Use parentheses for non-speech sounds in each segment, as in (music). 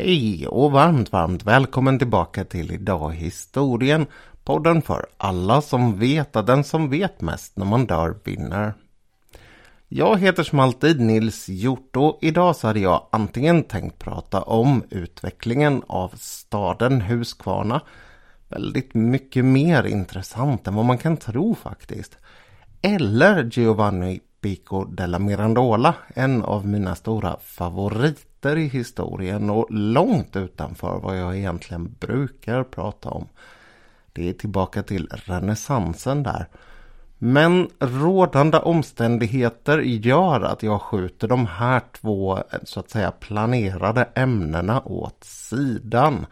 Hej och varmt, varmt välkommen tillbaka till Idag historien. Podden för alla som vet att den som vet mest när man dör vinner. Jag heter som alltid Nils Hjort och idag så hade jag antingen tänkt prata om utvecklingen av staden Huskvarna. Väldigt mycket mer intressant än vad man kan tro faktiskt. Eller Giovanni Pico della Mirandola, en av mina stora favoriter i historien och långt utanför vad jag egentligen brukar prata om. Det är tillbaka till renässansen där. Men rådande omständigheter gör att jag skjuter de här två så att säga planerade ämnena åt sidan.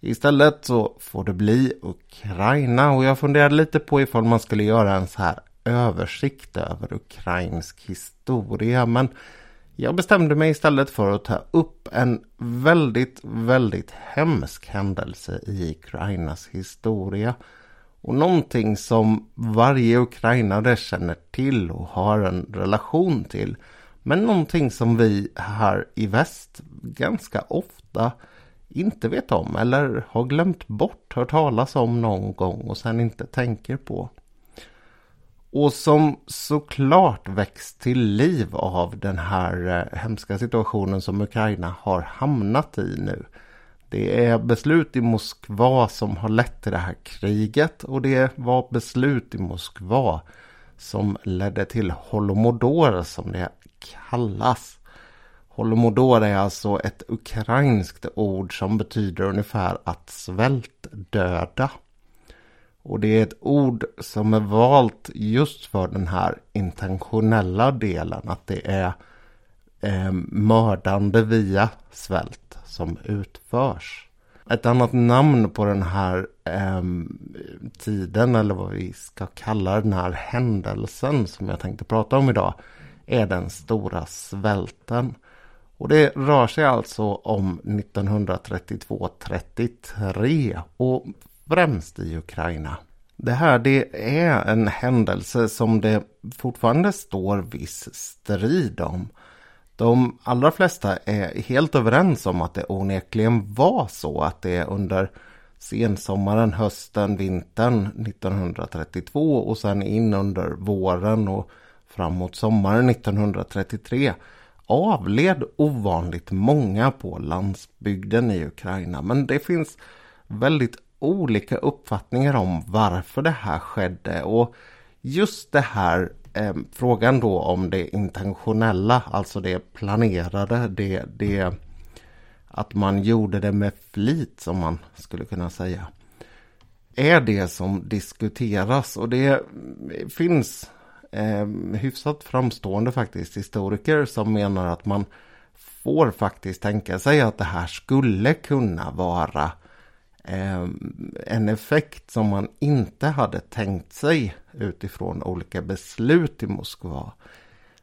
Istället så får det bli Ukraina och jag funderade lite på ifall man skulle göra en så här översikt över ukrainsk historia. Men jag bestämde mig istället för att ta upp en väldigt, väldigt hemsk händelse i Ukrainas historia. Och någonting som varje ukrainare känner till och har en relation till. Men någonting som vi här i väst ganska ofta inte vet om eller har glömt bort, hört talas om någon gång och sen inte tänker på. Och som såklart väcks till liv av den här eh, hemska situationen som Ukraina har hamnat i nu. Det är beslut i Moskva som har lett till det här kriget och det var beslut i Moskva som ledde till Holomodor som det kallas. Holomodor är alltså ett ukrainskt ord som betyder ungefär att svältdöda. Och det är ett ord som är valt just för den här intentionella delen. Att det är eh, mördande via svält som utförs. Ett annat namn på den här eh, tiden eller vad vi ska kalla den här händelsen som jag tänkte prata om idag är den stora svälten. Och det rör sig alltså om 1932-33 och främst i Ukraina. Det här det är en händelse som det fortfarande står viss strid om. De allra flesta är helt överens om att det onekligen var så att det under sensommaren, hösten, vintern 1932 och sen in under våren och framåt sommaren 1933 avled ovanligt många på landsbygden i Ukraina. Men det finns väldigt olika uppfattningar om varför det här skedde och just det här eh, frågan då om det intentionella, alltså det planerade, det, det att man gjorde det med flit som man skulle kunna säga. Är det som diskuteras och det finns eh, hyfsat framstående faktiskt historiker som menar att man får faktiskt tänka sig att det här skulle kunna vara eh, en effekt som man inte hade tänkt sig utifrån olika beslut i Moskva.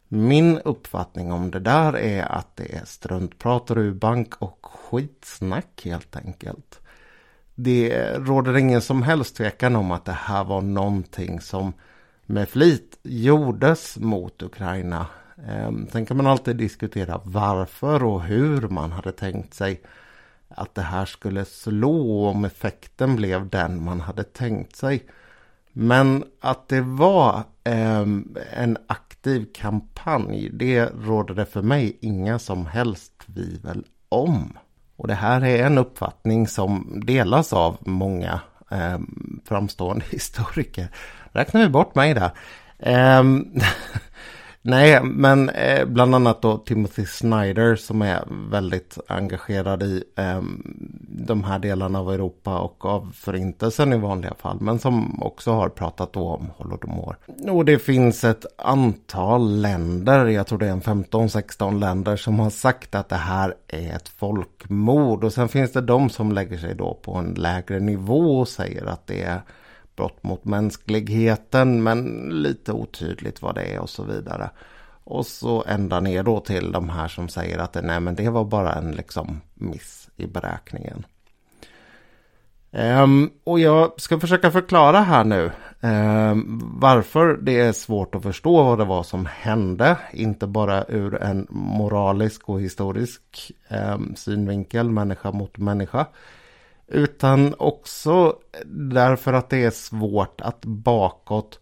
Min uppfattning om det där är att det är struntprat, rubank och skitsnack helt enkelt. Det råder ingen som helst tvekan om att det här var någonting som med flit gjordes mot Ukraina. Ehm, sen kan man alltid diskutera varför och hur man hade tänkt sig att det här skulle slå om effekten blev den man hade tänkt sig. Men att det var eh, en aktiv kampanj, det råder det för mig inga som helst tvivel om. Och det här är en uppfattning som delas av många eh, framstående (laughs) historiker. Räknar vi bort mig där. Eh, (laughs) Nej, men eh, bland annat då Timothy Snyder som är väldigt engagerad i eh, de här delarna av Europa och av förintelsen i vanliga fall. Men som också har pratat då om Holodomor. Och det finns ett antal länder, jag tror det är en 15-16 länder som har sagt att det här är ett folkmord. Och sen finns det de som lägger sig då på en lägre nivå och säger att det är brott mot mänskligheten men lite otydligt vad det är och så vidare. Och så ända ner då till de här som säger att nej men det var bara en liksom miss i beräkningen. Um, och jag ska försöka förklara här nu um, varför det är svårt att förstå vad det var som hände. Inte bara ur en moralisk och historisk um, synvinkel, människa mot människa. Utan också därför att det är svårt att bakåt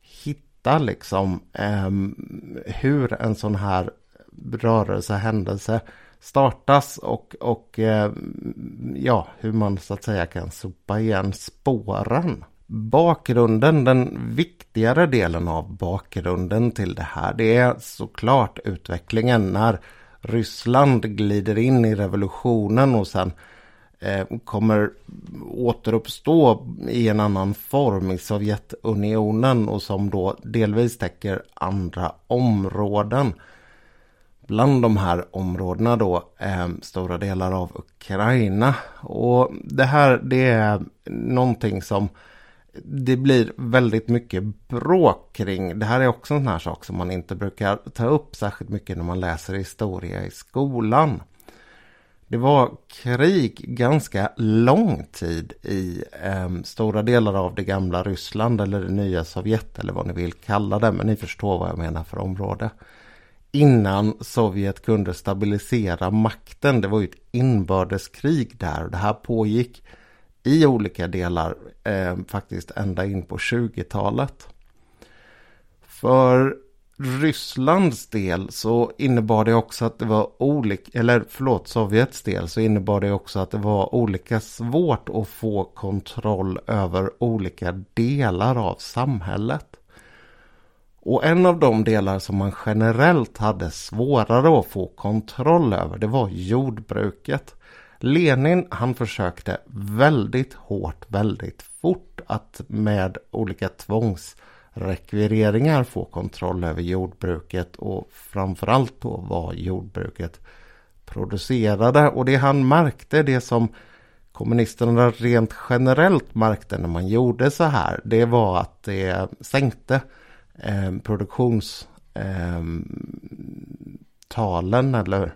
hitta liksom ehm, hur en sån här rörelse, händelse startas och, och eh, ja, hur man så att säga kan sopa igen spåren. Bakgrunden, den viktigare delen av bakgrunden till det här, det är såklart utvecklingen när Ryssland glider in i revolutionen och sen Eh, kommer återuppstå i en annan form i Sovjetunionen och som då delvis täcker andra områden bland de här områdena då eh, stora delar av Ukraina. Och det här det är någonting som det blir väldigt mycket bråk kring. Det här är också en sån här sak som man inte brukar ta upp särskilt mycket när man läser historia i skolan. Det var krig ganska lång tid i eh, stora delar av det gamla Ryssland eller det nya Sovjet eller vad ni vill kalla det. Men ni förstår vad jag menar för område innan Sovjet kunde stabilisera makten. Det var ju ett inbördeskrig där och det här pågick i olika delar eh, faktiskt ända in på 20-talet. För Rysslands del så innebar det också att det var olika, eller förlåt Sovjets del så innebar det också att det var olika svårt att få kontroll över olika delar av samhället. Och en av de delar som man generellt hade svårare att få kontroll över det var jordbruket. Lenin han försökte väldigt hårt, väldigt fort att med olika tvångs rekvireringar, få kontroll över jordbruket och framförallt då vad jordbruket producerade. Och det han märkte, det som kommunisterna rent generellt märkte när man gjorde så här, det var att det sänkte eh, produktionstalen eh, eller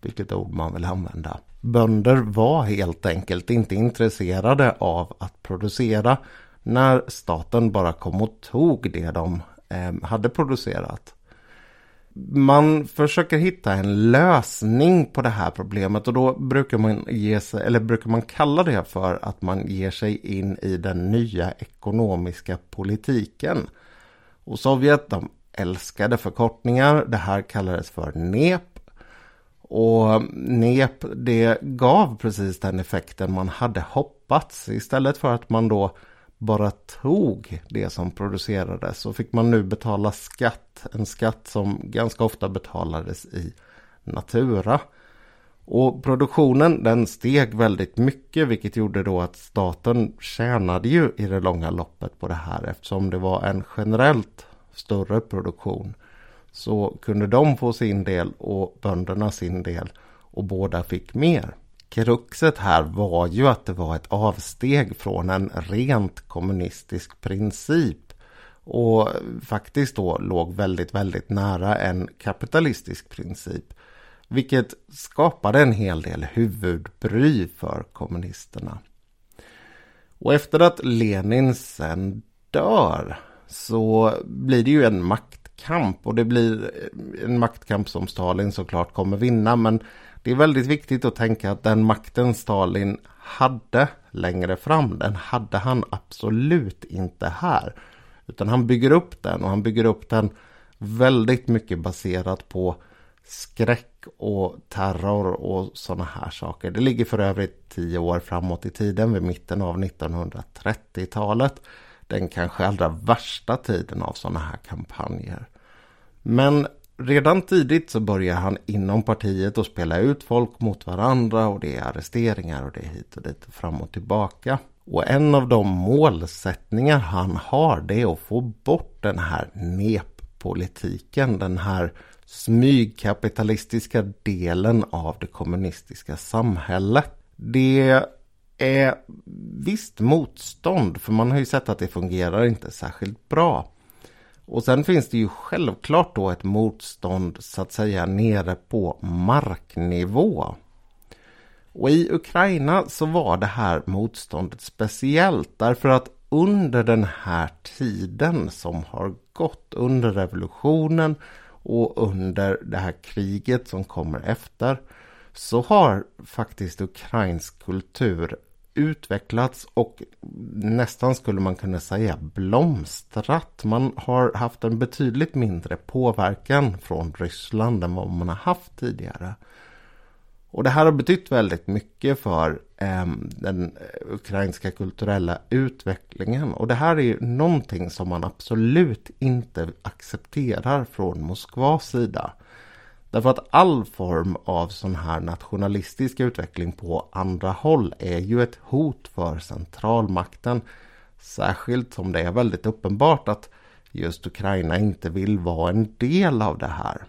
vilket ord man vill använda. Bönder var helt enkelt inte intresserade av att producera när staten bara kom och tog det de eh, hade producerat. Man försöker hitta en lösning på det här problemet och då brukar man ge sig, eller brukar man kalla det för att man ger sig in i den nya ekonomiska politiken. Och Sovjet de älskade förkortningar. Det här kallades för NEP. Och NEP det gav precis den effekten man hade hoppats. Istället för att man då bara tog det som producerades så fick man nu betala skatt. En skatt som ganska ofta betalades i natura. Och produktionen den steg väldigt mycket vilket gjorde då att staten tjänade ju i det långa loppet på det här eftersom det var en generellt större produktion. Så kunde de få sin del och bönderna sin del och båda fick mer. Kruxet här var ju att det var ett avsteg från en rent kommunistisk princip och faktiskt då låg väldigt, väldigt nära en kapitalistisk princip. Vilket skapade en hel del huvudbry för kommunisterna. Och efter att Lenin sen dör så blir det ju en maktkamp och det blir en maktkamp som Stalin såklart kommer vinna. Men det är väldigt viktigt att tänka att den makten Stalin hade längre fram, den hade han absolut inte här. Utan han bygger upp den och han bygger upp den väldigt mycket baserat på skräck och terror och sådana här saker. Det ligger för övrigt tio år framåt i tiden vid mitten av 1930-talet. Den kanske allra värsta tiden av sådana här kampanjer. Men redan tidigt så börjar han inom partiet att spela ut folk mot varandra och det är arresteringar och det är hit och dit och fram och tillbaka. Och en av de målsättningar han har det är att få bort den här NEP-politiken, den här smygkapitalistiska delen av det kommunistiska samhället. Det är visst motstånd, för man har ju sett att det fungerar inte särskilt bra. Och sen finns det ju självklart då ett motstånd så att säga nere på marknivå. Och i Ukraina så var det här motståndet speciellt därför att under den här tiden som har gått under revolutionen och under det här kriget som kommer efter så har faktiskt ukrainsk kultur utvecklats och nästan skulle man kunna säga blomstrat. Man har haft en betydligt mindre påverkan från Ryssland än vad man har haft tidigare. Och det här har betytt väldigt mycket för ehm, eh, den ukrainska kulturella utvecklingen. Och det här är ju någonting som man absolut inte accepterar från Moskvas sida. Därför att all form av sån här nationalistisk utveckling på andra håll är ju ett hot för centralmakten. Särskilt som det är väldigt uppenbart att just Ukraina inte vill vara en del av det här.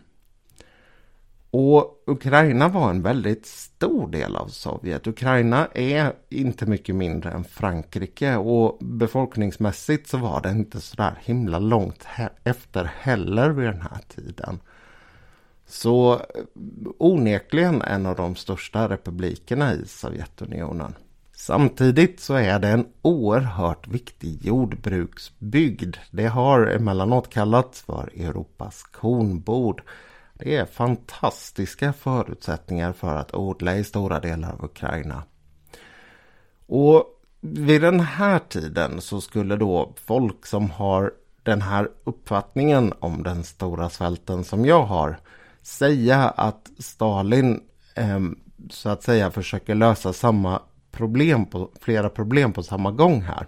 Och Ukraina var en väldigt stor del av Sovjet. Ukraina är inte mycket mindre än Frankrike och befolkningsmässigt så var det inte sådär himla långt efter heller vid den här tiden. Så eh, onekligen en av de största republikerna i Sovjetunionen. Samtidigt så är det en oerhört viktig jordbruksbygd. Det har emellanåt kallats för Europas kornbord. Det är fantastiska förutsättningar för att odla i stora delar av Ukraina. Och vid den här tiden så skulle då folk som har den här uppfattningen om den stora svälten som jag har säga att Stalin eh, så att säga försöker lösa samma problem på, flera problem på samma gång här.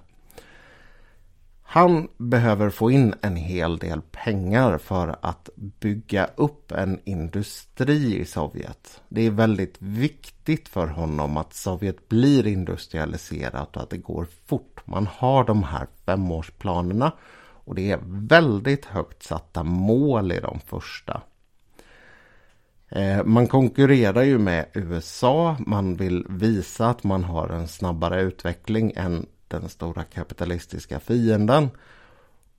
Han behöver få in en hel del pengar för att bygga upp en industri i Sovjet. Det är väldigt viktigt för honom att Sovjet blir industrialiserat och att det går fort. Man har de här femårsplanerna och det är väldigt högt satta mål i de första. Eh, man konkurrerar ju med USA. Man vill visa att man har en snabbare utveckling än den stora kapitalistiska fienden.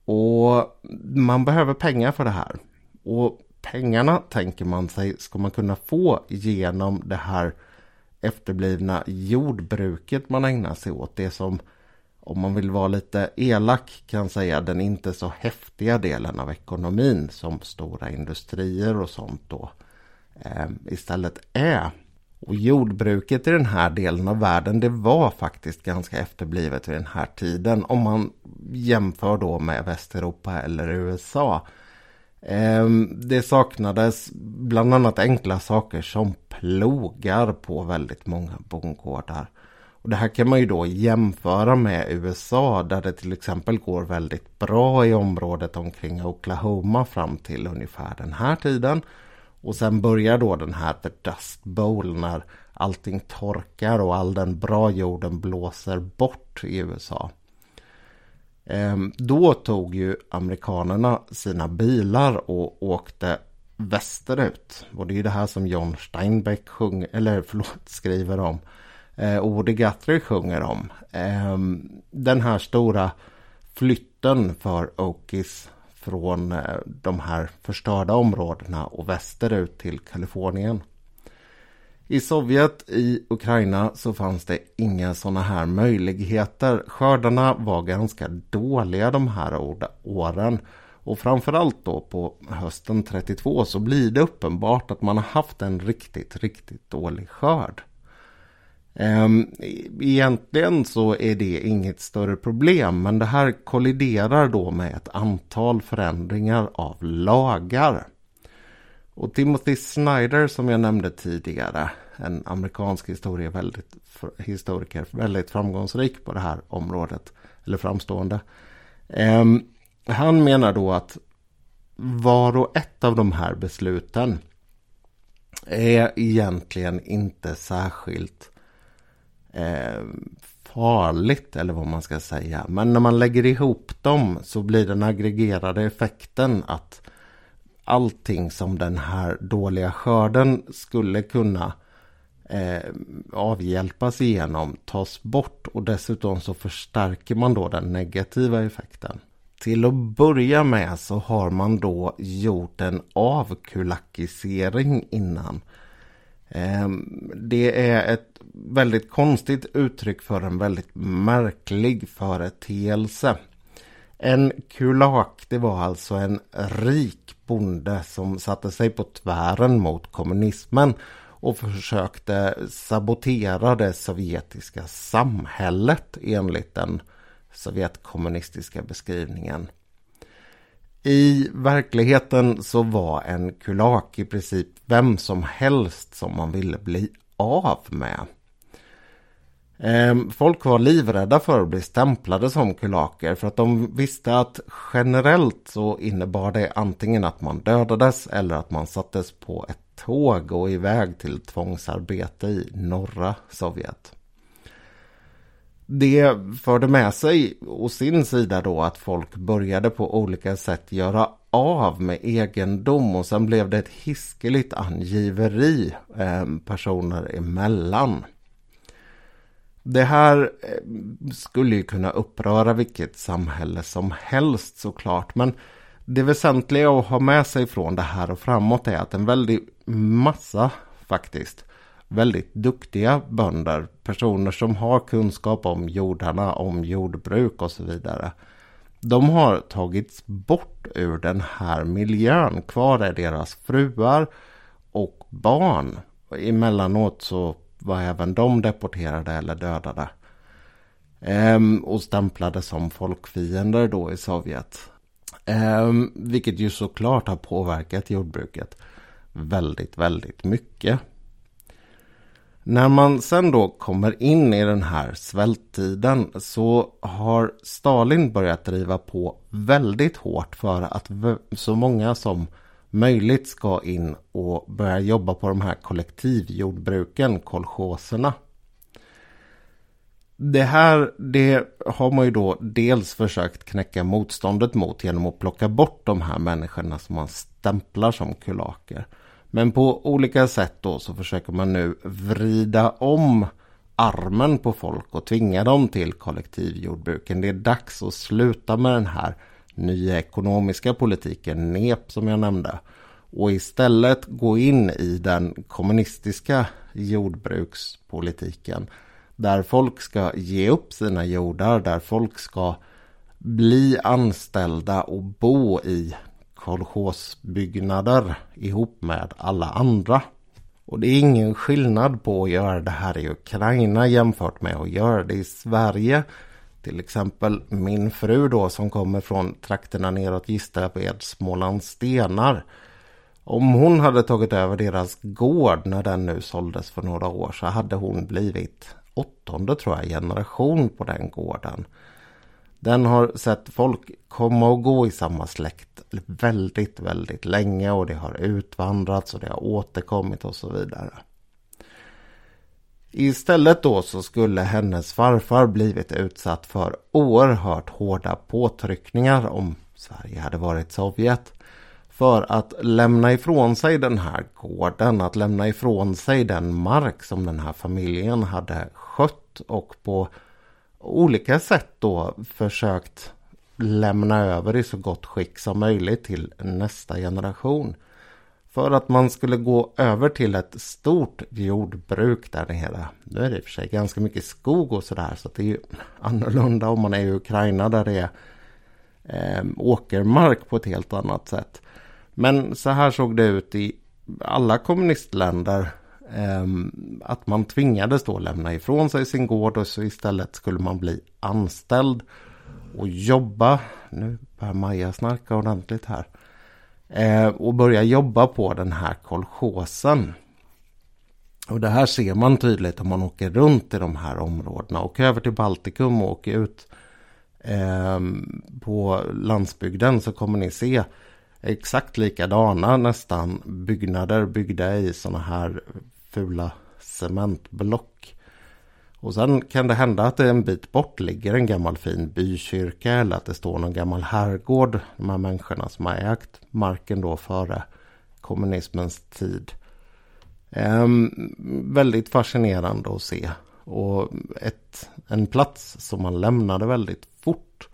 Och man behöver pengar för det här. Och pengarna tänker man sig ska man kunna få genom det här efterblivna jordbruket man ägnar sig åt. Det som om man vill vara lite elak kan säga den inte så häftiga delen av ekonomin som stora industrier och sånt då eh, Ehm, istället är. Och jordbruket i den här delen av världen det var faktiskt ganska efterblivet vid den här tiden om man jämför då med Västeuropa eller USA. Ehm, det saknades bland annat enkla saker som plogar på väldigt många bondgårdar. Och det här kan man ju då jämföra med USA där det till exempel går väldigt bra i området omkring Oklahoma fram till ungefär den här tiden. Och sen börjar då den här The Dust Bowl när allting torkar och all den bra jorden blåser bort i USA. Ehm, då tog ju amerikanerna sina bilar och åkte västerut. Och det är det här som John Steinbeck sjunger, eller förlåt, (laughs) skriver om. Ehm, och Woody Guthrie sjunger om. Ehm, den här stora flytten för Okies från eh, de här förstörda områdena och västerut till Kalifornien. I Sovjet, i Ukraina, så fanns det inga sådana här möjligheter. Skördarna var ganska dåliga de här åren. Och framförallt då på hösten 32 så blir det uppenbart att man har haft en riktigt, riktigt dålig skörd. Ehm, egentligen så är det inget större problem men det här kolliderar då med ett antal förändringar av lagar. Och Timothy Snyder som jag nämnde tidigare, en amerikansk historia, väldigt, historiker, väldigt framgångsrik på det här området, eller framstående. Ehm, han menar då att var och ett av de här besluten är egentligen inte särskilt eh, farligt eller vad man ska säga. Men när man lägger ihop dem så blir den aggregerade effekten att allting som den här dåliga skörden skulle kunna eh, avhjälpas igenom tas bort och dessutom så förstärker man då den negativa effekten. Till att börja med så har man då gjort en avkulakisering innan. Ehm, det är ett väldigt konstigt uttryck för en väldigt märklig företeelse. En kulak, det var alltså en rik bonde som satte sig på tvären mot kommunismen och försökte sabotera det sovjetiska samhället enligt den sovjetkommunistiska beskrivningen. I verkligheten så var en kulak i princip vem som helst som man ville bli av med. Ehm, folk var livrädda för att bli stämplade som kulaker för att de visste att generellt så innebar det antingen att man dödades eller att man sattes på ett tåg och iväg till tvångsarbete i norra Sovjet. Det förde med sig å sin sida då att folk började på olika sätt göra av med egendom och sen blev det ett hiskeligt angiveri eh, personer emellan. Det här eh, skulle ju kunna uppröra vilket samhälle som helst såklart. Men det väsentliga att ha med sig från det här och framåt är att en väldig massa faktiskt väldigt duktiga bönder, personer som har kunskap om jordarna, om jordbruk och så vidare. De har tagits bort ur den här miljön. Kvar är deras fruar och barn. Emellanåt så var även de deporterade eller dödade. Ehm, och stämplade som folkfiender då i Sovjet. Ehm, vilket ju såklart har påverkat jordbruket väldigt, väldigt mycket. När man sen då kommer in i den här svälttiden så har Stalin börjat driva på väldigt hårt för att så många som möjligt ska in och börja jobba på de här kollektivjordbruken, kolchoserna. Det här det har man ju då dels försökt knäcka motståndet mot genom att plocka bort de här människorna som man stämplar som kulaker. Men på olika sätt då så försöker man nu vrida om armen på folk och tvinga dem till kollektivjordbruken. Det är dags att sluta med den här nya ekonomiska politiken, NEP som jag nämnde. Och istället gå in i den kommunistiska jordbrukspolitiken. Där folk ska ge upp sina jordar, där folk ska bli anställda och bo i kolchosbyggnader ihop med alla andra. Och det är ingen skillnad på att göra det här i Ukraina jämfört med att göra det i Sverige. Till exempel min fru då som kommer från trakterna neråt Gislaved, Smålands stenar. Om hon hade tagit över deras gård när den nu såldes för några år så hade hon blivit åttonde tror jag generation på den gården. Den har sett folk komma och gå i samma släkt väldigt, väldigt länge och det har utvandrats och det har återkommit och så vidare. Istället då så skulle hennes farfar blivit utsatt för oerhört hårda påtryckningar om Sverige hade varit Sovjet. För att lämna ifrån sig den här gården, att lämna ifrån sig den mark som den här familjen hade skött och på olika sätt då försökt lämna över i så gott skick som möjligt till nästa generation. För att man skulle gå över till ett stort jordbruk där nere. Nu är det i och för sig ganska mycket skog och sådär så det är ju (laughs) annorlunda om man är i Ukraina där det är eh, åkermark på ett helt annat sätt. Men så här såg det ut i alla kommunistländer Ehm, att man tvingades då lämna ifrån sig sin gård och så istället skulle man bli anställd och jobba. Nu börjar Maja snarka ordentligt här. Ehm, och börja jobba på den här kolchosen. Och det här ser man tydligt om man åker runt i de här områdena. Åker över till Baltikum och åker ut ehm, på landsbygden så kommer ni se exakt likadana nästan byggnader byggda i sådana här fula cementblock. Och sen kan det hända att det en bit bort ligger en gammal fin bykyrka eller att det står någon gammal herrgård. De här människorna som har ägt marken då före kommunismens tid. Ehm, väldigt fascinerande att se. Och ett, en plats som man lämnade väldigt fort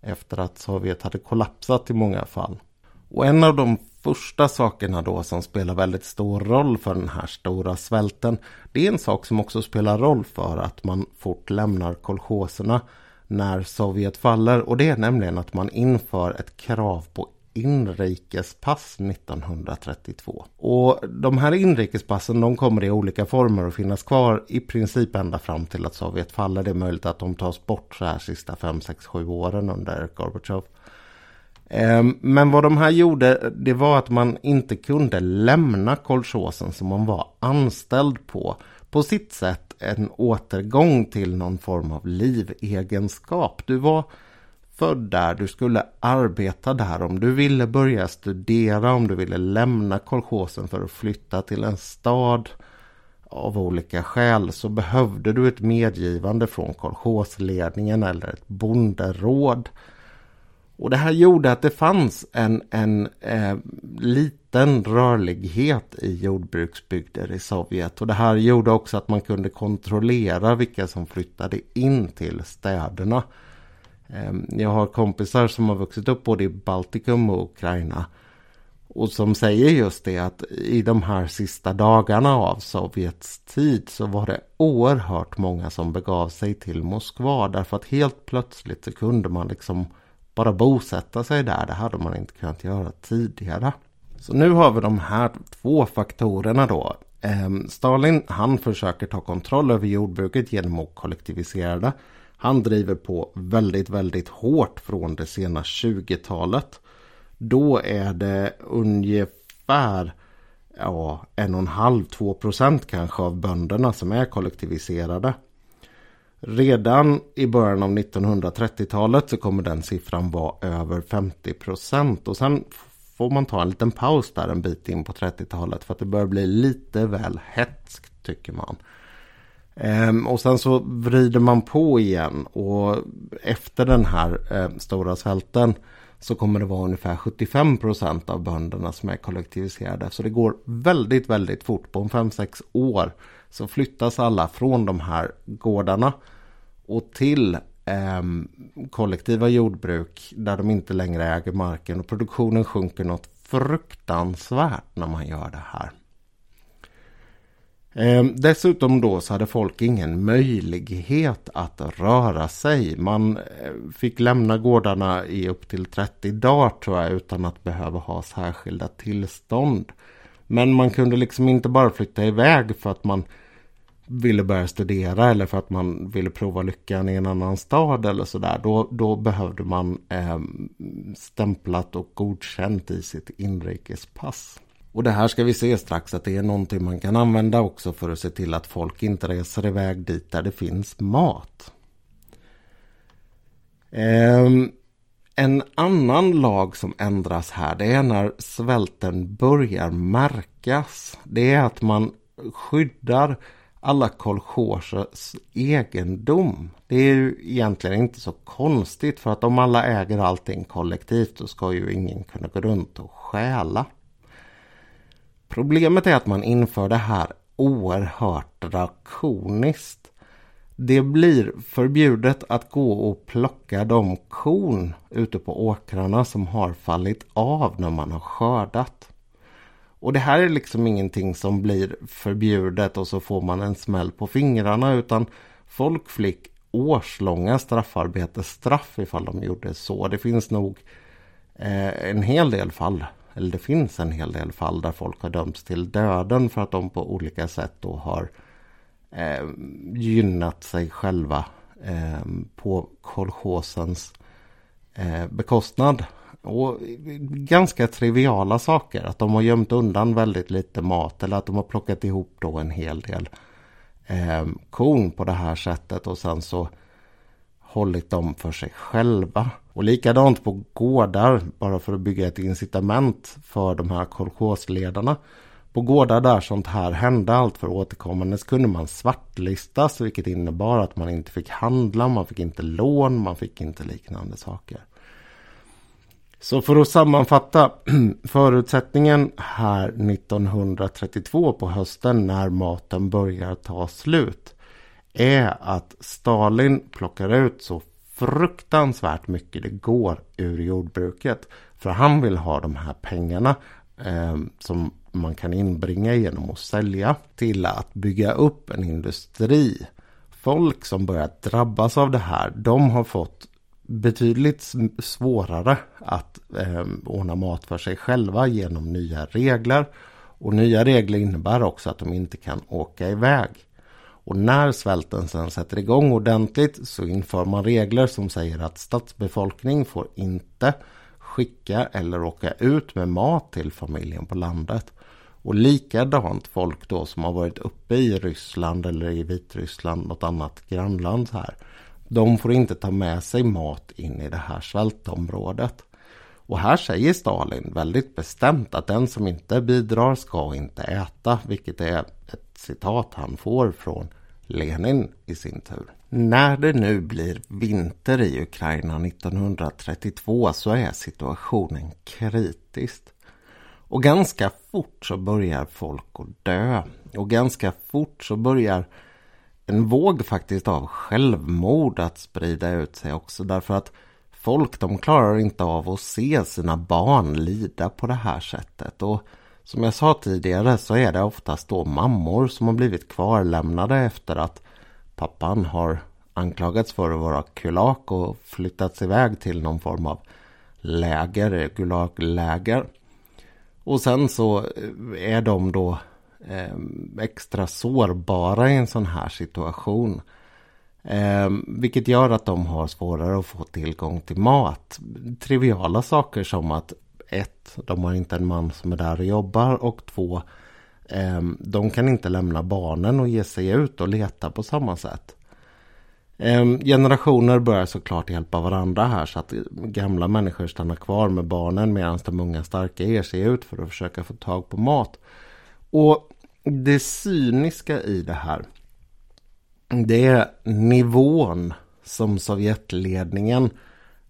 efter att Sovjet hade kollapsat i många fall. Och en av de första sakerna då som spelar väldigt stor roll för den här stora svälten. Det är en sak som också spelar roll för att man fort lämnar kolchoserna när Sovjet faller och det är nämligen att man inför ett krav på inrikespass 1932. Och de här inrikespassen de kommer i olika former att finnas kvar i princip ända fram till att Sovjet faller. Det är möjligt att de tas bort så här sista 5, 6, 7 åren under Gorbachev. Ehm, men vad de här gjorde, det var att man inte kunde lämna kolchosen som man var anställd på. På sitt sätt en återgång till någon form av livegenskap. Du var född där, du skulle arbeta där. Om du ville börja studera, om du ville lämna kolchosen för att flytta till en stad av olika skäl så behövde du ett medgivande från kolchosledningen eller ett bonderåd. Och det här gjorde att det fanns en, en eh, liten rörlighet i jordbruksbygder i Sovjet. Och det här gjorde också att man kunde kontrollera vilka som flyttade in till städerna. Eh, jag har kompisar som har vuxit upp både i Baltikum och Ukraina. Och som säger just det att i de här sista dagarna av Sovjets tid så var det oerhört många som begav sig till Moskva. Därför att helt plötsligt så kunde man liksom bara bosätta sig där. Det hade man inte kunnat göra tidigare. Så nu har vi de här två faktorerna då. Ehm, Stalin han försöker ta kontroll över jordbruket genom att kollektivisera det. Han driver på väldigt, väldigt hårt från det sena 20-talet. Då är det ungefär ja, en och en halv, två procent kanske av bönderna som är kollektiviserade. Redan i början av 1930-talet så kommer den siffran vara över 50 procent. Och sen får man ta en liten paus där en bit in på 30-talet för att det börjar bli lite väl hetskt tycker man. Ehm, och sen så vrider man på igen och efter den här eh, stora svälten så kommer det vara ungefär 75 procent av bönderna som är kollektiviserade. Så det går väldigt, väldigt fort. På 5-6 år så flyttas alla från de här gårdarna och till eh, kollektiva jordbruk där de inte längre äger marken och produktionen sjunker något fruktansvärt när man gör det här. Eh, dessutom då så hade folk ingen möjlighet att röra sig. Man eh, fick lämna gårdarna i upp till 30 dagar tror jag utan att behöva ha särskilda tillstånd. Men man kunde liksom inte bara flytta iväg för att man ville börja studera eller för att man ville prova lyckan i en annan stad eller sådär. Då, då behövde man eh, stämplat och godkänt i sitt inrikespass. Och det här ska vi se strax att det är någonting man kan använda också för att se till att folk inte reser iväg dit där det finns mat. Eh, en annan lag som ändras här det är när svälten börjar märkas. Det är att man skyddar alla kolchosers egendom. Det är ju egentligen inte så konstigt för att om alla äger allting kollektivt så ska ju ingen kunna gå runt och stjäla. Problemet är att man inför det här oerhört drakoniskt. Det blir förbjudet att gå och plocka de korn ute på åkrarna som har fallit av när man har skördat. Och det här är liksom ingenting som blir förbjudet och så får man en smäll på fingrarna utan folk fick årslånga straffarbetesstraff ifall de gjorde så. Det finns nog eh, en hel del fall eller det finns en hel del fall där folk har dömts till döden för att de på olika sätt då har eh, gynnat sig själva eh, på kolchosens eh, bekostnad. Och ganska triviala saker. Att de har gömt undan väldigt lite mat eller att de har plockat ihop då en hel del eh, korn på det här sättet och sen så hållit dem för sig själva. Och likadant på gårdar, bara för att bygga ett incitament för de här kolchosledarna. På gårdar där sånt här hände allt för återkommande så kunde man svartlistas vilket innebar att man inte fick handla, man fick inte lån, man fick inte liknande saker. Så för att sammanfatta (clears throat) förutsättningen här 1932 på hösten när maten börjar ta slut är att Stalin plockar ut så fruktansvärt mycket det går ur jordbruket. För han vill ha de här pengarna eh, som man kan inbringa genom att sälja till att bygga upp en industri. Folk som börjat drabbas av det här, de har fått betydligt svårare att eh, ordna mat för sig själva genom nya regler. Och nya regler innebär också att de inte kan åka iväg. Och när svälten sen sätter igång ordentligt så inför man regler som säger att stadsbefolkning får inte skicka eller åka ut med mat till familjen på landet. Och likadant folk då som har varit uppe i Ryssland eller i Vitryssland, något annat grannland här. De får inte ta med sig mat in i det här svältområdet. Och här säger Stalin väldigt bestämt att den som inte bidrar ska inte äta, vilket är ett citat han får från Lenin i sin tur. När det nu blir vinter i Ukraina 1932 så är situationen kritisk. Och ganska fort så börjar folk att dö. Och ganska fort så börjar en våg faktiskt av självmord att sprida ut sig också. Därför att folk de klarar inte av att se sina barn lida på det här sättet. Och som jag sa tidigare så är det oftast då mammor som har blivit kvarlämnade efter att pappan har anklagats för att vara kulak och flyttats iväg till någon form av läger, gulagläger. Och sen så är de då eh, extra sårbara i en sån här situation. Eh, vilket gör att de har svårare att få tillgång till mat. Triviala saker som att ett, de har inte en man som är där och jobbar och två, eh, de kan inte lämna barnen och ge sig ut och leta på samma sätt. Ehm, generationer börjar såklart hjälpa varandra här så att gamla människor stannar kvar med barnen medan de unga starka ger sig ut för att försöka få tag på mat. Och det cyniska i det här det är nivån som Sovjetledningen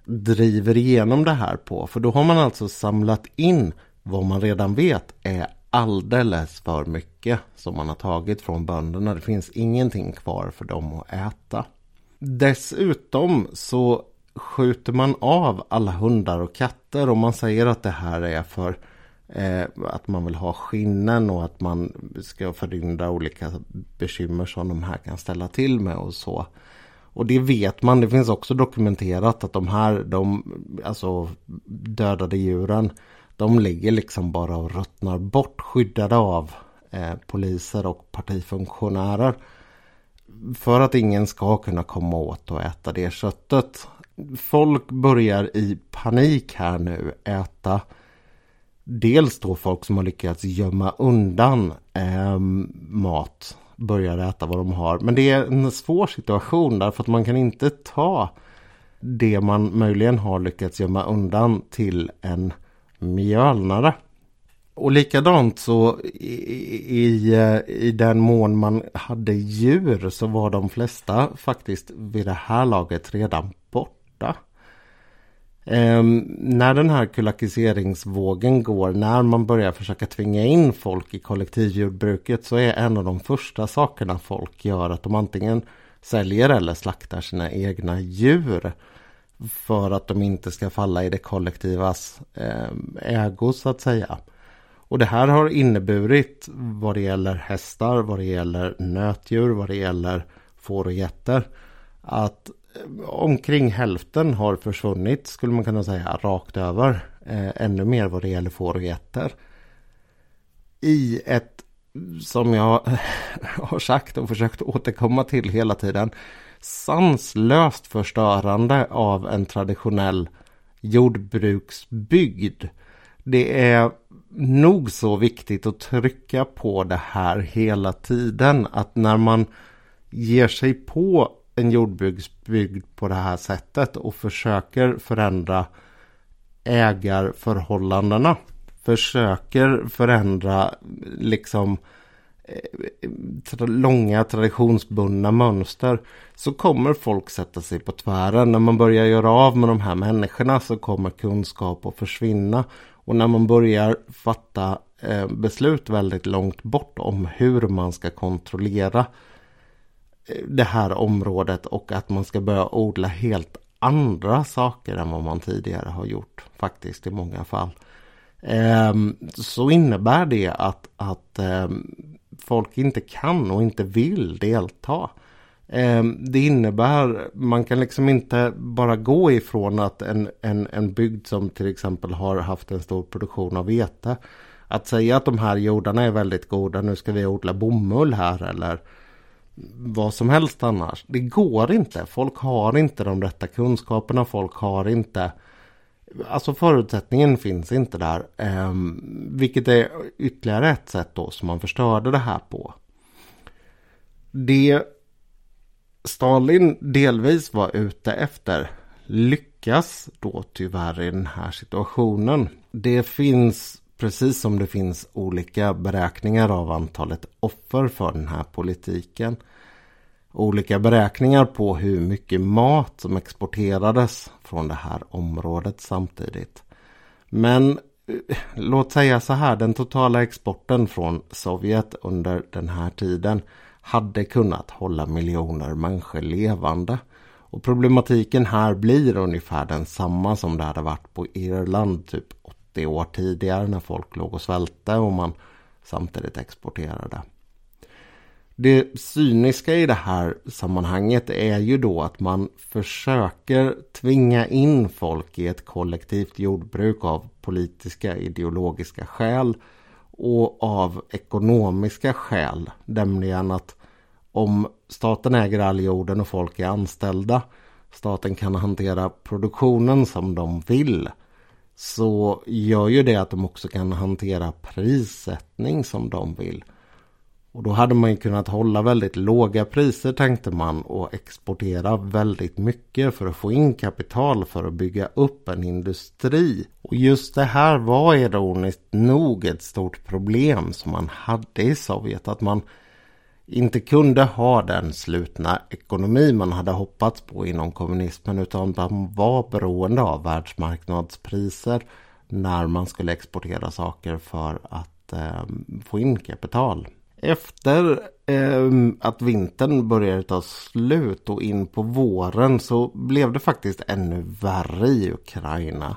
driver igenom det här på. För då har man alltså samlat in vad man redan vet är alldeles för mycket som man har tagit från bönderna. Det finns ingenting kvar för dem att äta. Dessutom så skjuter man av alla hundar och katter och man säger att det här är för eh, att man vill ha skinnen och att man ska förhindra olika bekymmer som de här kan ställa till med och så. Och det vet man, det finns också dokumenterat att de här, de alltså dödade djuren, de ligger liksom bara och ruttnar bort skyddade av eh, poliser och partifunktionärer för att ingen ska kunna komma åt och äta det köttet. Folk börjar i panik här nu äta dels då folk som har lyckats gömma undan eh, mat börjar äta vad de har. Men det är en svår situation därför att man kan inte ta det man möjligen har lyckats gömma undan till en mjölnare. Och likadant så i, i, i den mån man hade djur så var de flesta faktiskt vid det här laget redan borta. Um, när den här kulakiseringsvågen går, när man börjar försöka tvinga in folk i kollektivjordbruket så är en av de första sakerna folk gör att de antingen säljer eller slaktar sina egna djur. För att de inte ska falla i det kollektivas ehm, ägo så att säga. Och det här har inneburit vad det gäller hästar, vad det gäller nötdjur, vad det gäller får och getter. Att omkring hälften har försvunnit skulle man kunna säga rakt över. Eh, ännu mer vad det gäller får och getter. I ett, som jag (laughs) har sagt och försökt återkomma till hela tiden, sanslöst förstörande av en traditionell jordbruksbygd. Det är nog så viktigt att trycka på det här hela tiden. Att när man ger sig på en jordbruksbygd på det här sättet och försöker förändra ägarförhållandena. Försöker förändra liksom eh, långa traditionsbundna mönster så kommer folk sätta sig på tvären. När man börjar göra av med de här människorna så kommer kunskap att försvinna. Och när man börjar fatta eh, beslut väldigt långt bort om hur man ska kontrollera eh, det här området och att man ska börja odla helt andra saker än vad man tidigare har gjort faktiskt i många fall. Ehm, så innebär det att, att ehm, folk inte kan och inte vill delta. Ehm, det innebär, man kan liksom inte bara gå ifrån att en, en, en bygd som till exempel har haft en stor produktion av vete. Att säga att de här jordarna är väldigt goda, nu ska vi odla bomull här eller vad som helst annars. Det går inte. Folk har inte de rätta kunskaperna. Folk har inte... Alltså förutsättningen finns inte där. Eh, vilket är ytterligare ett sätt då som man förstörde det här på. Det Stalin delvis var ute efter lyckas då tyvärr i den här situationen. Det finns precis som det finns olika beräkningar av antalet offer för den här politiken. Olika beräkningar på hur mycket mat som exporterades från det här området samtidigt. Men eh, låt säga så här, den totala exporten från Sovjet under den här tiden hade kunnat hålla miljoner människor levande. Och problematiken här blir ungefär densamma som det hade varit på Irland typ 30 år tidigare när folk låg och svälte och man samtidigt exporterade. Det cyniska i det här sammanhanget är ju då att man försöker tvinga in folk i ett kollektivt jordbruk av politiska ideologiska skäl och av ekonomiska skäl. Nämligen att om staten äger all jorden och folk är anställda, staten kan hantera produktionen som de vill, så gör ju det att de också kan hantera prissättning som de vill. Och då hade man ju kunnat hålla väldigt låga priser tänkte man och exportera väldigt mycket för att få in kapital för att bygga upp en industri. Och just det här var ironiskt nog ett stort problem som man hade i Sovjet. Att man inte kunde ha den slutna ekonomi man hade hoppats på inom kommunismen utan man var beroende av världsmarknadspriser när man skulle exportera saker för att eh, få in kapital. Efter eh, att vintern började ta slut och in på våren så blev det faktiskt ännu värre i Ukraina.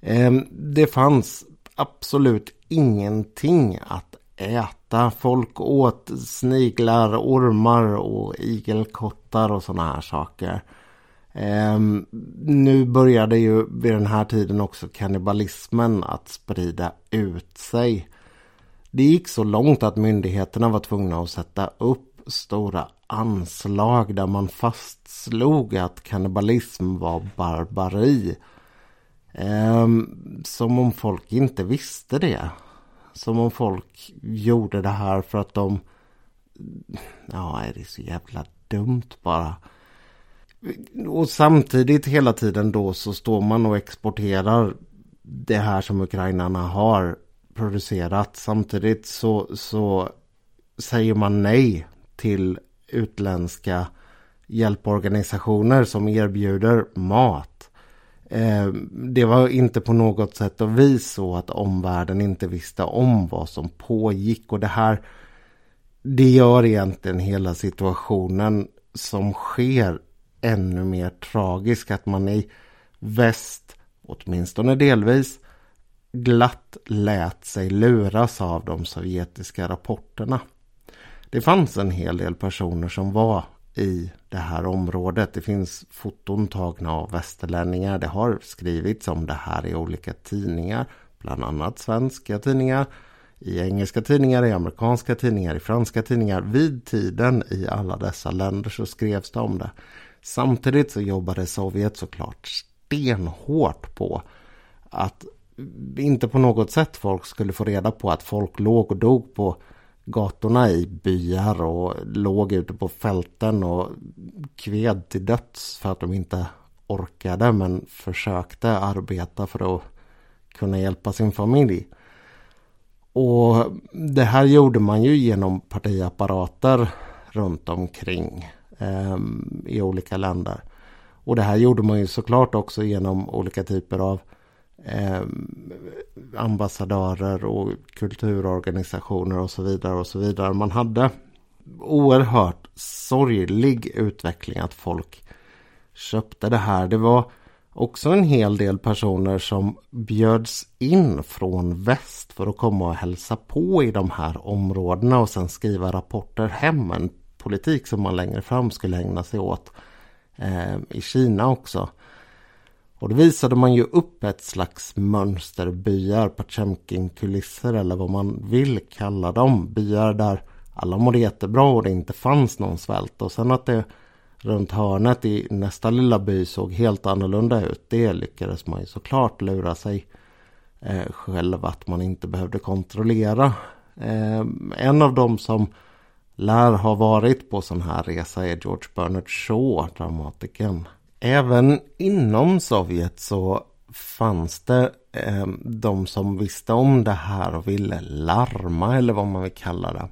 Eh, det fanns absolut ingenting att äta. Folk åt sniglar, ormar och igelkottar och sådana här saker. Um, nu började ju vid den här tiden också kannibalismen att sprida ut sig. Det gick så långt att myndigheterna var tvungna att sätta upp stora anslag där man fastslog att kannibalism var barbari. Um, som om folk inte visste det. Som om folk gjorde det här för att de... Ja, är det så jävla dumt bara. Och samtidigt hela tiden då så står man och exporterar det här som ukrainarna har producerat. Samtidigt så, så säger man nej till utländska hjälporganisationer som erbjuder mat. Eh, det var inte på något sätt och vis så att omvärlden inte visste om vad som pågick och det här det gör egentligen hela situationen som sker ännu mer tragisk att man i väst, åtminstone delvis, glatt lät sig luras av de sovjetiska rapporterna. Det fanns en hel del personer som var i det här området. Det finns foton tagna av västerlänningar. Det har skrivits om det här i olika tidningar. Bland annat svenska tidningar. I engelska tidningar, i amerikanska tidningar, i franska tidningar. Vid tiden i alla dessa länder så skrevs det om det. Samtidigt så jobbade Sovjet såklart stenhårt på att inte på något sätt folk skulle få reda på att folk låg och dog på gatorna i byar och låg ute på fälten och kved till döds för att de inte orkade men försökte arbeta för att kunna hjälpa sin familj. Och det här gjorde man ju genom partiapparater runt omkring eh, i olika länder. Och det här gjorde man ju såklart också genom olika typer av eh, ambassadörer och kulturorganisationer och så vidare och så vidare. Man hade oerhört sorglig utveckling att folk köpte det här. Det var också en hel del personer som bjöds in från väst för att komma och hälsa på i de här områdena och sen skriva rapporter hem. En politik som man längre fram skulle ägna sig åt eh, i Kina också. Och då visade man ju upp ett slags mönsterbyar, Potemkin-kulisser eller vad man vill kalla dem. Byar där alla mådde jättebra och det inte fanns någon svält. Och sen att det runt hörnet i nästa lilla by såg helt annorlunda ut. Det lyckades man ju såklart lura sig eh, själv att man inte behövde kontrollera. Eh, en av dem som lär ha varit på sån här resa är George Bernard Shaw, dramatikern. Även inom Sovjet så fanns det eh, de som visste om det här och ville larma eller vad man vill kalla det.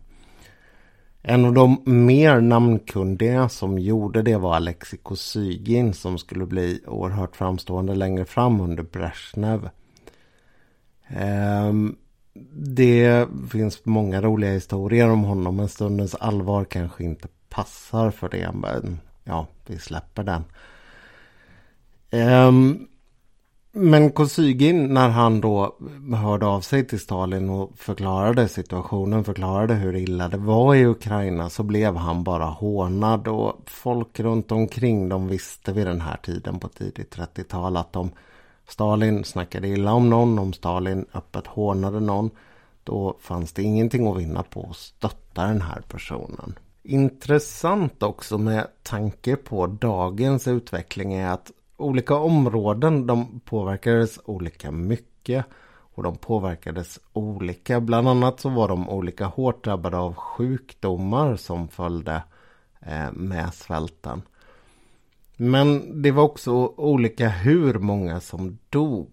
En av de mer namnkundiga som gjorde det var Alexei Kosygin som skulle bli oerhört framstående längre fram under Brezhnev. Eh, det finns många roliga historier om honom men stundens allvar kanske inte passar för det. Men ja, vi släpper den. Um, men Kosygin när han då hörde av sig till Stalin och förklarade situationen, förklarade hur illa det var i Ukraina så blev han bara hånad och folk runt omkring de visste vid den här tiden på tidigt 30-tal att om Stalin snackade illa om någon, om Stalin öppet hånade någon då fanns det ingenting att vinna på att stötta den här personen. Intressant också med tanke på dagens utveckling är att olika områden de påverkades olika mycket. Och de påverkades olika. Bland annat så var de olika hårt drabbade av sjukdomar som följde eh, med svälten. Men det var också olika hur många som dog.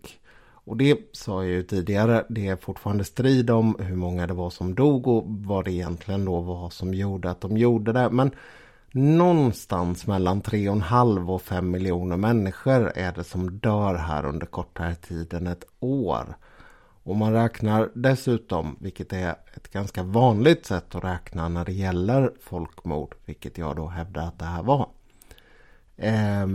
Och det sa jag ju tidigare, det är fortfarande strid om hur många det var som dog och vad det egentligen då var som gjorde att de gjorde det. Men någonstans mellan 3,5 och 5 miljoner människor är det som dör här under kortare tid än ett år. Och man räknar dessutom, vilket är ett ganska vanligt sätt att räkna när det gäller folkmord, vilket jag då hävdar att det här var, eh,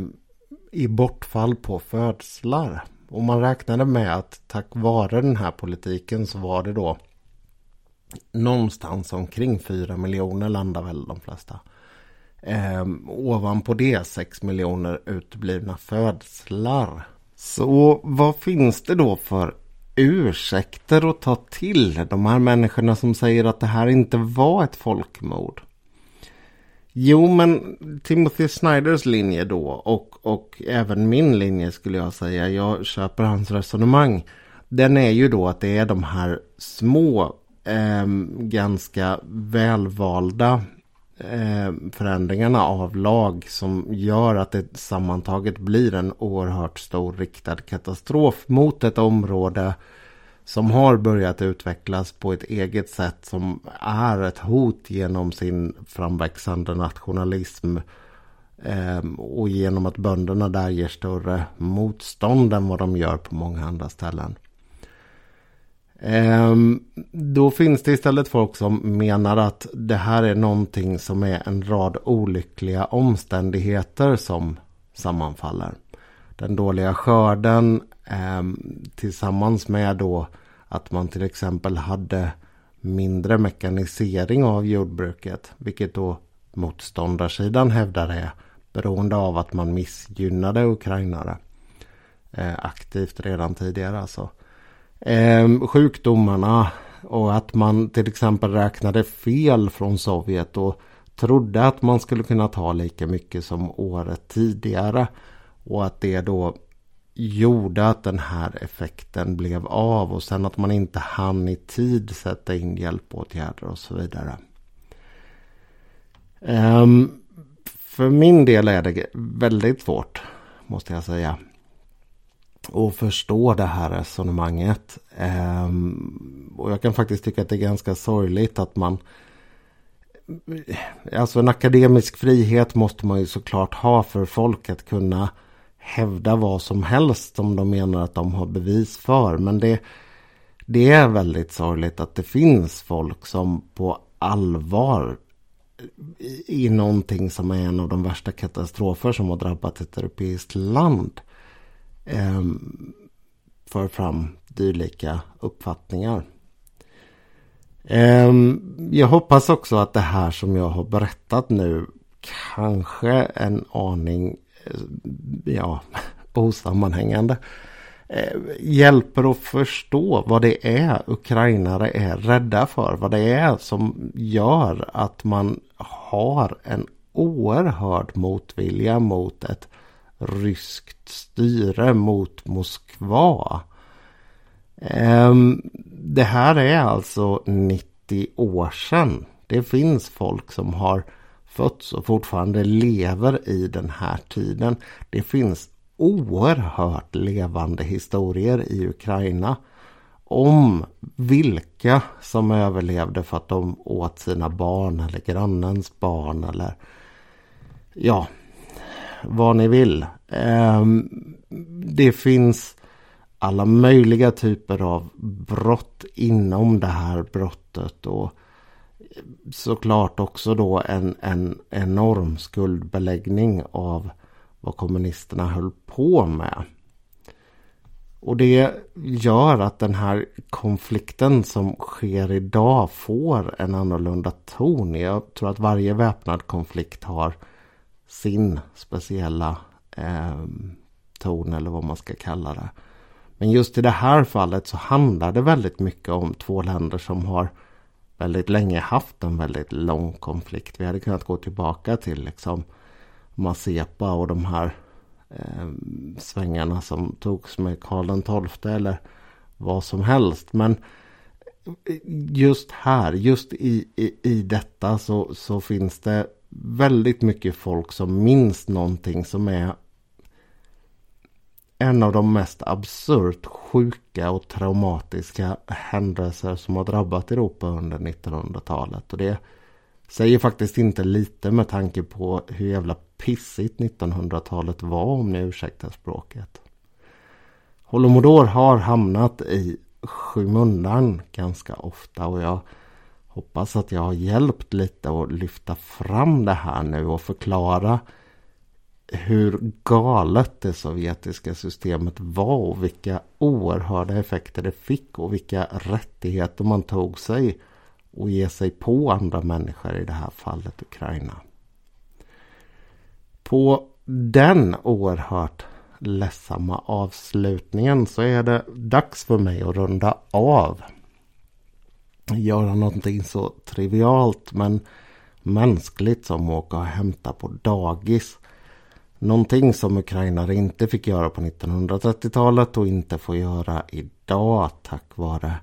i bortfall på födslar. Och man räknade med att tack vare den här politiken så var det då någonstans omkring 4 miljoner landar väl de flesta. Eh, ovanpå det 6 miljoner uteblivna födslar. Så vad finns det då för ursäkter att ta till de här människorna som säger att det här inte var ett folkmord? Jo, men Timothy Snyders linje då och, och även min linje skulle jag säga. Jag köper hans resonemang. Den är ju då att det är de här små, eh, ganska välvalda Eh, förändringarna av lag som gör att det sammantaget blir en oerhört stor riktad katastrof mot ett område som har börjat utvecklas på ett eget sätt som är ett hot genom sin framväxande nationalism ehm, och genom att bönderna där ger större motstånd än vad de gör på många andra ställen. Ehm, då finns det istället folk som menar att det här är någonting som är en rad olyckliga omständigheter som sammanfaller. Den dåliga skörden ehm, tillsammans med då att man till exempel hade mindre mekanisering av jordbruket. Vilket då motståndarsidan hävdar är beroende av att man missgynnade ukrainare. Eh, aktivt redan tidigare alltså eh, sjukdomarna och att man till exempel räknade fel från Sovjet och trodde att man skulle kunna ta lika mycket som året tidigare. Och att det då gjorde att den här effekten blev av och sen att man inte hann i tid sätta in hjälpåtgärder och så vidare. Um, för min del är det väldigt svårt måste jag säga och förstå det här resonemanget. Ehm, och jag kan faktiskt tycka att det är ganska sorgligt att man Alltså en akademisk frihet måste man ju såklart ha för folk att kunna hävda vad som helst som de menar att de har bevis för. Men det, det är väldigt sorgligt att det finns folk som på allvar i, i någonting som är en av de värsta katastrofer som har drabbat ett europeiskt land eh, för fram dylika uppfattningar. Eh, jag hoppas också att det här som jag har berättat nu kanske en aning eh, ja, (laughs) osammanhängande eh, hjälper att förstå vad det är ukrainare är rädda för. Vad det är som gör att man har en oerhörd motvilja mot ett ryskt styre mot Moskva. Ehm, det här är alltså 90 år sedan. Det finns folk som har fötts och fortfarande lever i den här tiden. Det finns oerhört levande historier i Ukraina om vilka som överlevde för att de åt sina barn eller grannens barn eller ja, vad ni vill. Ehm, det finns alla möjliga typer av brott inom det här brottet och såklart också då en, en enorm skuldbeläggning av vad kommunisterna höll på med. Och det gör att den här konflikten som sker idag får en annorlunda ton. Jag tror att varje väpnad konflikt har sin speciella eh, ton eller vad man ska kalla det. Men just i det här fallet så handlar det väldigt mycket om två länder som har väldigt länge haft en väldigt lång konflikt. Vi hade kunnat gå tillbaka till liksom Mazepa och de här eh, svängarna som togs med Karl XII eller vad som helst. Men just här, just i, i, i detta så, så finns det väldigt mycket folk som minns någonting som är en av de mest absurt sjuka och traumatiska händelser som har drabbat Europa under 1900-talet. Och det säger faktiskt inte lite med tanke på hur jävla pissigt 1900-talet var om ni ursäktar språket. Holomodor har hamnat i skymundan ganska ofta och jag hoppas att jag har hjälpt lite att lyfta fram det här nu och förklara hur galet det sovjetiska systemet var och vilka oerhörda effekter det fick och vilka rättigheter man tog sig och ge sig på andra människor i det här fallet Ukraina. På den oerhört ledsamma avslutningen så är det dags för mig att runda av. Göra någonting så trivialt men mänskligt som att åka och hämta på dagis. Någonting som ukrainare inte fick göra på 1930-talet och inte får göra idag tack vare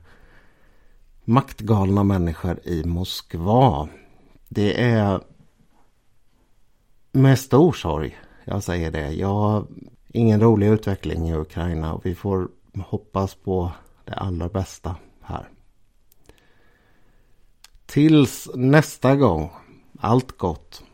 maktgalna människor i Moskva. Det är med stor sorg jag säger det. Jag har ingen rolig utveckling i Ukraina och vi får hoppas på det allra bästa här. Tills nästa gång. Allt gott.